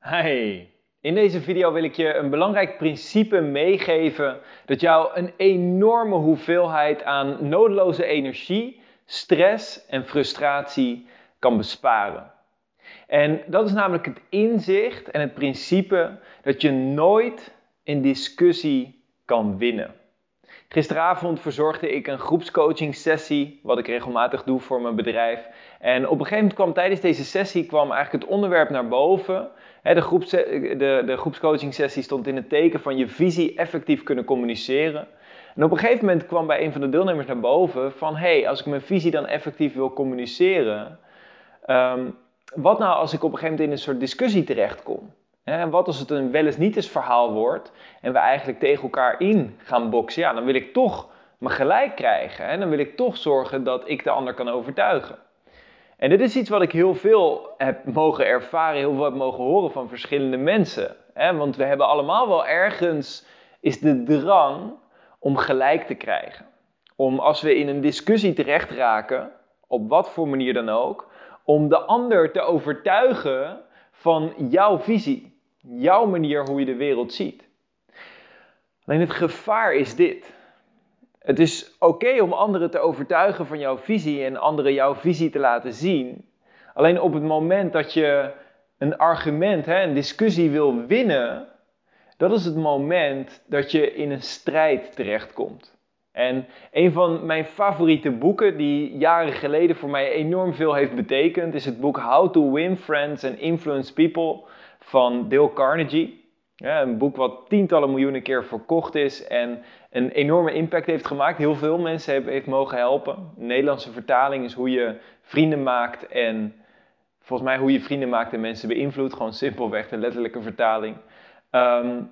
Hey, in deze video wil ik je een belangrijk principe meegeven dat jou een enorme hoeveelheid aan nodeloze energie, stress en frustratie kan besparen. En dat is namelijk het inzicht en het principe dat je nooit in discussie kan winnen. Gisteravond verzorgde ik een groepscoaching sessie, wat ik regelmatig doe voor mijn bedrijf. En op een gegeven moment kwam tijdens deze sessie kwam eigenlijk het onderwerp naar boven. De, groeps, de, de groepscoaching sessie stond in het teken van je visie effectief kunnen communiceren. En op een gegeven moment kwam bij een van de deelnemers naar boven van... hé, hey, als ik mijn visie dan effectief wil communiceren... Um, wat nou als ik op een gegeven moment in een soort discussie terechtkom? En wat als het een wel eens niet eens verhaal wordt en we eigenlijk tegen elkaar in gaan boksen? Ja, dan wil ik toch me gelijk krijgen. En dan wil ik toch zorgen dat ik de ander kan overtuigen. En dit is iets wat ik heel veel heb mogen ervaren, heel veel heb mogen horen van verschillende mensen. Want we hebben allemaal wel ergens is de drang om gelijk te krijgen. Om als we in een discussie terecht raken, op wat voor manier dan ook, om de ander te overtuigen van jouw visie, jouw manier hoe je de wereld ziet. Alleen het gevaar is dit. Het is oké om anderen te overtuigen van jouw visie en anderen jouw visie te laten zien. Alleen op het moment dat je een argument, hè, een discussie wil winnen, dat is het moment dat je in een strijd terechtkomt. En een van mijn favoriete boeken, die jaren geleden voor mij enorm veel heeft betekend, is het boek How to Win Friends and Influence People van Dale Carnegie. Een boek wat tientallen miljoenen keer verkocht is en een enorme impact heeft gemaakt. Heel veel mensen heeft, mogen helpen. De Nederlandse vertaling is hoe je vrienden maakt en volgens mij hoe je vrienden maakt en mensen beïnvloedt. Gewoon simpelweg de letterlijke vertaling. Um,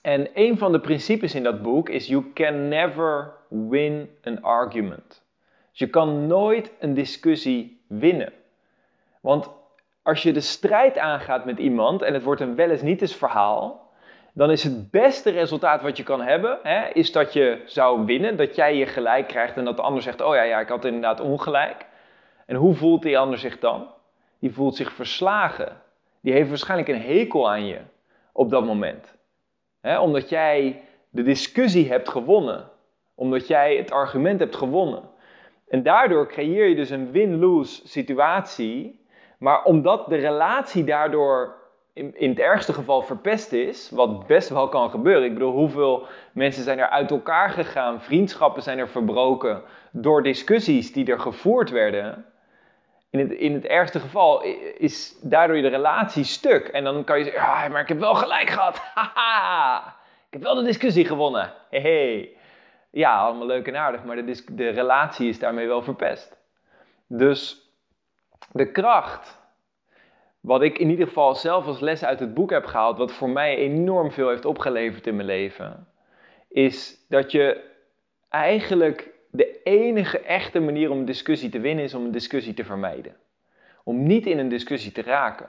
en een van de principes in dat boek is: You can never win an argument. Dus je kan nooit een discussie winnen. Want als je de strijd aangaat met iemand en het wordt een wel niet eens verhaal, dan is het beste resultaat wat je kan hebben, hè, is dat je zou winnen, dat jij je gelijk krijgt en dat de ander zegt: Oh ja, ja, ik had inderdaad ongelijk. En hoe voelt die ander zich dan? Die voelt zich verslagen. Die heeft waarschijnlijk een hekel aan je op dat moment omdat jij de discussie hebt gewonnen. Omdat jij het argument hebt gewonnen. En daardoor creëer je dus een win-lose situatie. Maar omdat de relatie daardoor in, in, het ergste geval verpest is, wat best wel kan gebeuren. Ik bedoel, hoeveel mensen zijn er uit elkaar gegaan, vriendschappen zijn er verbroken door discussies die er gevoerd werden. In het, in het ergste geval is daardoor je de relatie stuk. En dan kan je zeggen, ja, maar ik heb wel gelijk gehad. Haha, ik heb wel de discussie gewonnen. Ja, allemaal leuk en aardig, maar de, de relatie is daarmee wel verpest. Dus de kracht, wat ik in ieder geval zelf als les uit het boek heb gehaald, wat voor mij enorm veel heeft opgeleverd in mijn leven, is dat je eigenlijk de enige echte manier om een discussie te winnen is om een discussie te vermijden. Om niet in een discussie te raken.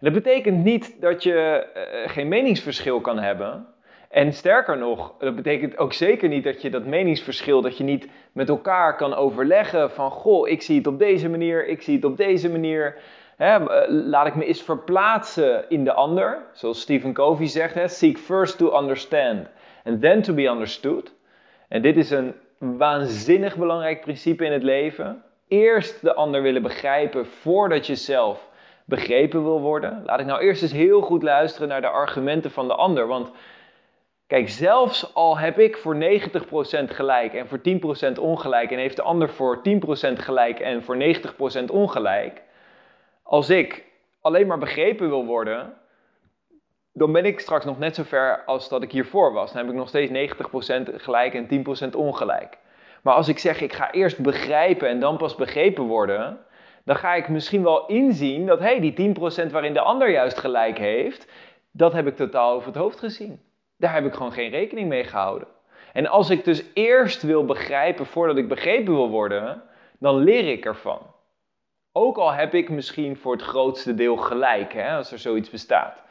dat betekent niet dat je uh, geen meningsverschil kan hebben. En sterker nog, dat betekent ook zeker niet dat je dat meningsverschil, dat je niet met elkaar kan overleggen van, goh, ik zie het op deze manier, ik zie het op deze manier. Eh, laat ik me eens verplaatsen in de ander. Zoals Stephen Covey zegt, seek first to understand and then to be understood. En dit is een waanzinnig belangrijk principe in het leven. Eerst de ander willen begrijpen voordat je zelf begrepen wil worden. Laat ik nou eerst eens heel goed luisteren naar de argumenten van de ander. Want kijk, zelfs al heb ik voor 90% gelijk en voor 10% ongelijk en heeft de ander voor 10% gelijk en voor 90% ongelijk. Als ik alleen maar begrepen wil worden, dan ben ik straks nog net zo ver als dat ik hiervoor was. Dan heb ik nog steeds 90% gelijk en 10% ongelijk. Maar als ik zeg, ik ga eerst begrijpen en dan pas begrepen worden, dan ga ik misschien wel inzien dat hey, die 10% waarin de ander juist gelijk heeft, dat heb ik totaal over het hoofd gezien. Daar heb ik gewoon geen rekening mee gehouden. En als ik dus eerst wil begrijpen voordat ik begrepen wil worden, dan leer ik ervan. Ook al heb ik misschien voor het grootste deel gelijk, hè, als er zoiets bestaat.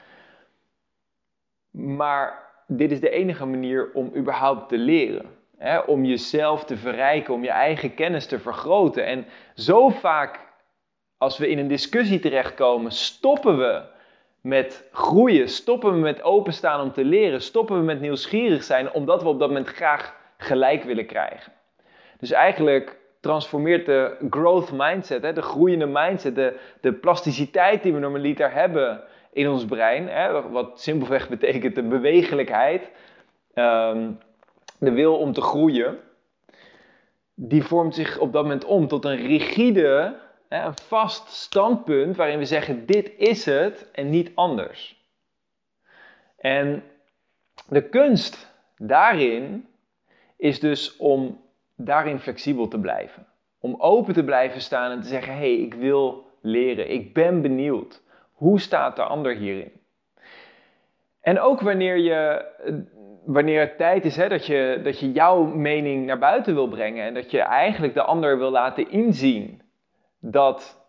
Maar dit is de enige manier om überhaupt te leren. Hè, om jezelf te verrijken, om je eigen kennis te vergroten. En zo vaak als we in een discussie terechtkomen, stoppen we met groeien, stoppen we met openstaan om te leren, stoppen we met nieuwsgierig zijn omdat we op dat moment graag gelijk willen krijgen. Dus eigenlijk transformeert de growth mindset, de groeiende mindset, de, de plasticiteit die we normaliter hebben in ons brein, hè, wat simpelweg betekent de bewegelijkheid, ehm, de wil om te groeien, die vormt zich op dat moment om tot een rigide, hè, een vast standpunt waarin we zeggen dit is het en niet anders. En de kunst daarin is dus om daarin flexibel te blijven. Om open te blijven staan en te zeggen: hé, hey, ik wil leren, ik ben benieuwd. Hoe staat de ander hierin? En ook wanneer, je, wanneer het tijd is hè, dat, je, dat je jouw mening naar buiten wil brengen en dat je eigenlijk de ander wil laten inzien dat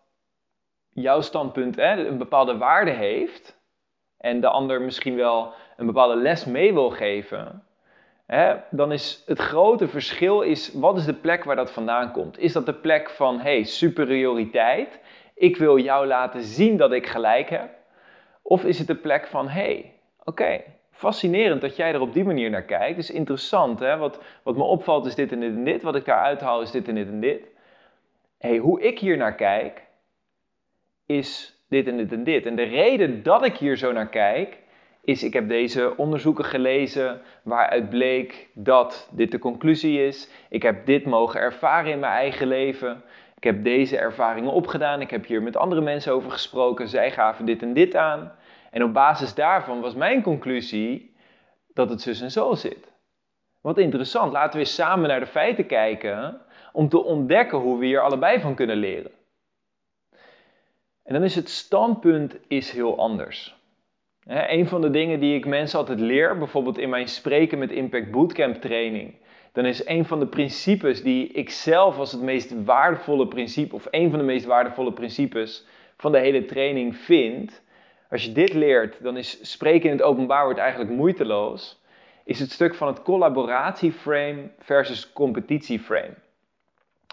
jouw standpunt hè, een bepaalde waarde heeft en de ander misschien wel een bepaalde les mee wil geven, hè, dan is het grote verschil is, wat is de plek waar dat vandaan komt? Is dat de plek van hey, superioriteit? Ik wil jou laten zien dat ik gelijk heb? Of is het de plek van hey, oké, fascinerend dat jij er op die manier naar kijkt. Het is interessant, hè? Wat, wat me opvalt is dit en dit en dit. Wat ik daar uithaal is dit en dit en dit. hey, hoe ik hier naar kijk, is dit en dit en dit. En de reden dat ik hier zo naar kijk, is ik heb deze onderzoeken gelezen waaruit bleek dat dit de conclusie is. Ik heb dit mogen ervaren in mijn eigen leven. Ik heb deze ervaringen opgedaan. Ik heb hier met andere mensen over gesproken. Zij gaven dit en dit aan. En op basis daarvan was mijn conclusie dat het zus en zo zit. Wat interessant. Laten we eens samen naar de feiten kijken om te ontdekken hoe we hier allebei van kunnen leren. En dan is het standpunt is heel anders. een van de dingen die ik mensen altijd leer, bijvoorbeeld in mijn spreken met Impact Bootcamp training, dan is een van de principes die ik zelf als het meest waardevolle principe, of een van de meest waardevolle principes van de hele training vind. Als je dit leert, dan is spreken in het openbaar wordt eigenlijk moeiteloos. Is het stuk van het collaboratieframe versus competitieframe.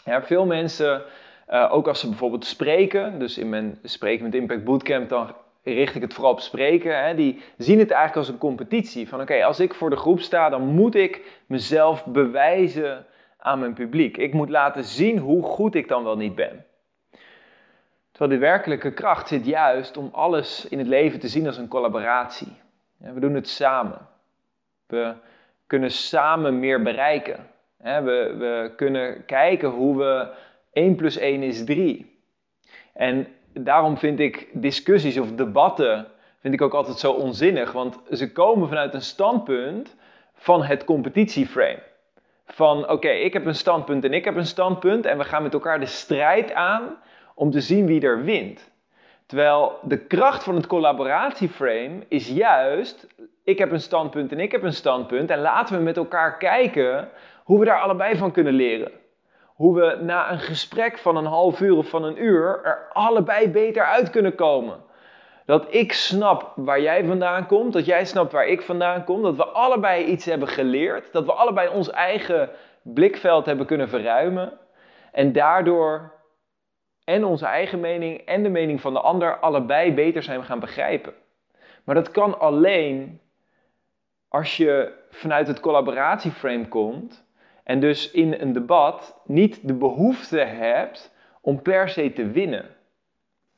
Ja, veel mensen, uh, ook als ze bijvoorbeeld spreken, dus in mijn Spreken met Impact Bootcamp, dan richt ik het vooral op spreken, hè, die zien het eigenlijk als een competitie. Van oké, als ik voor de groep sta, dan moet ik mezelf bewijzen aan mijn publiek. Ik moet laten zien hoe goed ik dan wel niet ben. Terwijl de werkelijke kracht zit juist om alles in het leven te zien als een collaboratie. we doen het samen. We kunnen samen meer bereiken. We, we kunnen kijken hoe we 1 plus 1 is 3. En daarom vind ik discussies of debatten vind ik ook altijd zo onzinnig. Want ze komen vanuit een standpunt van het competitieframe. Van oké, ik heb een standpunt en ik heb een standpunt. En we gaan met elkaar de strijd aan om te zien wie er wint. Terwijl de kracht van het collaboratieframe is juist, ik heb een standpunt en ik heb een standpunt. En laten we met elkaar kijken hoe we daar allebei van kunnen leren hoe we na een gesprek van een half uur of van een uur er allebei beter uit kunnen komen. Dat ik snap waar jij vandaan komt, dat jij snapt waar ik vandaan kom, dat we allebei iets hebben geleerd, dat we allebei ons eigen blikveld hebben kunnen verruimen en daardoor en onze eigen mening en de mening van de ander allebei beter zijn gaan begrijpen. Maar dat kan alleen als je vanuit het collaboratieframe komt en dus in een debat niet de behoefte hebt om per se te winnen,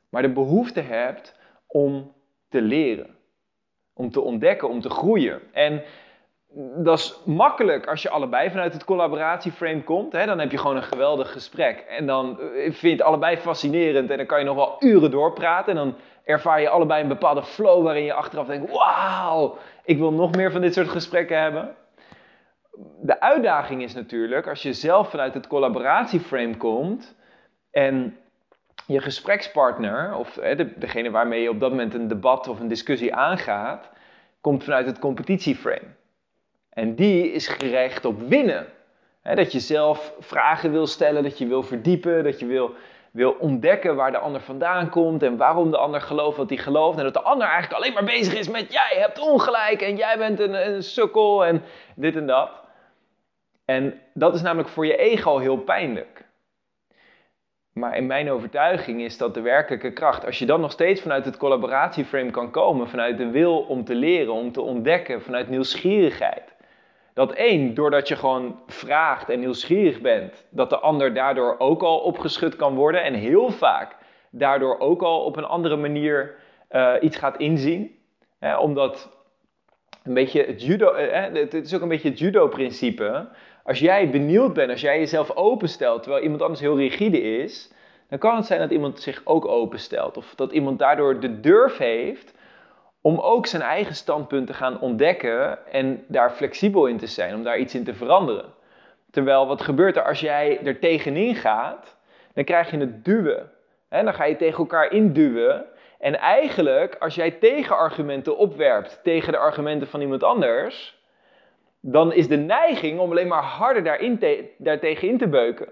maar de behoefte hebt om te leren, om te ontdekken, om te groeien. En dat is makkelijk als je allebei vanuit het collaboratieframe komt. Hè? Dan heb je gewoon een geweldig gesprek. En dan eh, vind je het allebei fascinerend. En dan kan je nog wel uren doorpraten. En dan ervaar je allebei een bepaalde flow waarin je achteraf denkt: wauw, ik wil nog meer van dit soort gesprekken hebben de uitdaging is natuurlijk, als je zelf vanuit het collaboratieframe komt en je gesprekspartner, of de, degene waarmee je op dat moment een debat of een discussie aangaat, komt vanuit het competitieframe. En die is gericht op winnen. dat je zelf vragen wil stellen, dat je wil verdiepen, dat je wil, wil ontdekken waar de ander vandaan komt en waarom de ander gelooft wat hij gelooft. En dat de ander eigenlijk alleen maar bezig is met jij hebt ongelijk en jij bent een, een sukkel en dit en dat. En dat is namelijk voor je ego heel pijnlijk. Maar in mijn overtuiging is dat de werkelijke kracht. Als je dan nog steeds vanuit het collaboratieframe kan komen, vanuit de wil om te leren, om te ontdekken, vanuit nieuwsgierigheid. Dat één, doordat je gewoon vraagt en nieuwsgierig bent, dat de ander daardoor ook al opgeschud kan worden. En heel vaak daardoor ook al op een andere manier uh, iets gaat inzien. omdat een beetje het judo, eh, het is ook een beetje het judo-principe. Als jij benieuwd bent, als jij jezelf openstelt terwijl iemand anders heel rigide is, dan kan het zijn dat iemand zich ook openstelt. Of dat iemand daardoor de durf heeft om ook zijn eigen standpunt te gaan ontdekken en daar flexibel in te zijn, om daar iets in te veranderen. Terwijl wat gebeurt er als jij er tegenin gaat, dan krijg je het duwen. En dan ga je tegen elkaar induwen. En eigenlijk, als jij tegenargumenten opwerpt tegen de argumenten van iemand anders, dan is de neiging om alleen maar harder daarin te, daartegen in te beuken.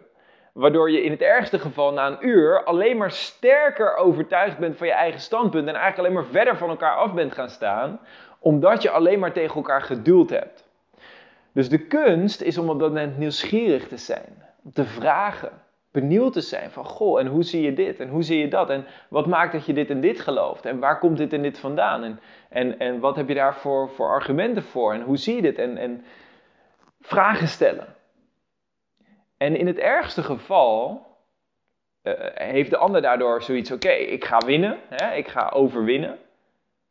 Waardoor je in het ergste geval na een uur alleen maar sterker overtuigd bent van je eigen standpunt en eigenlijk alleen maar verder van elkaar af bent gaan staan, omdat je alleen maar tegen elkaar geduld hebt. Dus de kunst is om op dat moment nieuwsgierig te zijn, te vragen, benieuwd te zijn van goh, en hoe zie je dit? En hoe zie je dat? En wat maakt dat je dit en dit gelooft? En waar komt dit en dit vandaan? En, en, en wat heb je daar voor, argumenten voor? En hoe zie je dit? En, en vragen stellen. En in het ergste geval uh, heeft de ander daardoor zoiets, oké, ik ga winnen, hè, ik ga overwinnen.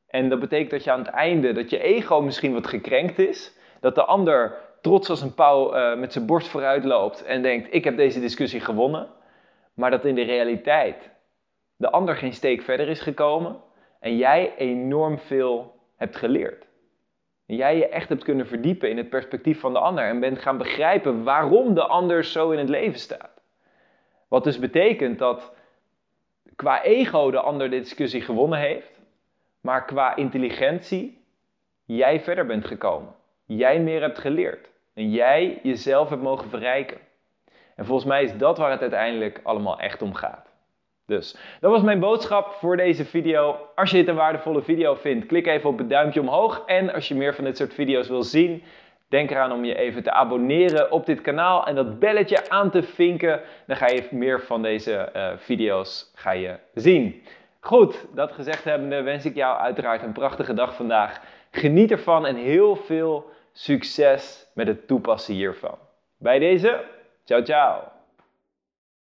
En dat betekent dat je aan het einde, dat je ego misschien wat gekrenkt is, dat de ander trots als een pauw uh, met zijn borst vooruit loopt en denkt: Ik heb deze discussie gewonnen. Maar dat in de realiteit de ander geen steek verder is gekomen en jij enorm veel hebt geleerd. En jij je echt hebt kunnen verdiepen in het perspectief van de ander en bent gaan begrijpen waarom de ander zo in het leven staat. Wat dus betekent dat qua ego de ander de discussie gewonnen heeft, maar qua intelligentie jij verder bent gekomen. Jij meer hebt geleerd. En jij jezelf hebt mogen verrijken. En volgens mij is dat waar het uiteindelijk allemaal echt om gaat. Dus dat was mijn boodschap voor deze video. Als je dit een waardevolle video vindt, klik even op het duimpje omhoog. En als je meer van dit soort video's wil zien, denk eraan om je even te abonneren op dit kanaal en dat belletje aan te vinken. Dan ga je meer van deze uh, video's ga je zien. Goed, dat gezegd hebbende wens ik jou uiteraard een prachtige dag vandaag. Geniet ervan en heel veel succes met het toepassen hiervan. Bij deze, ciao ciao!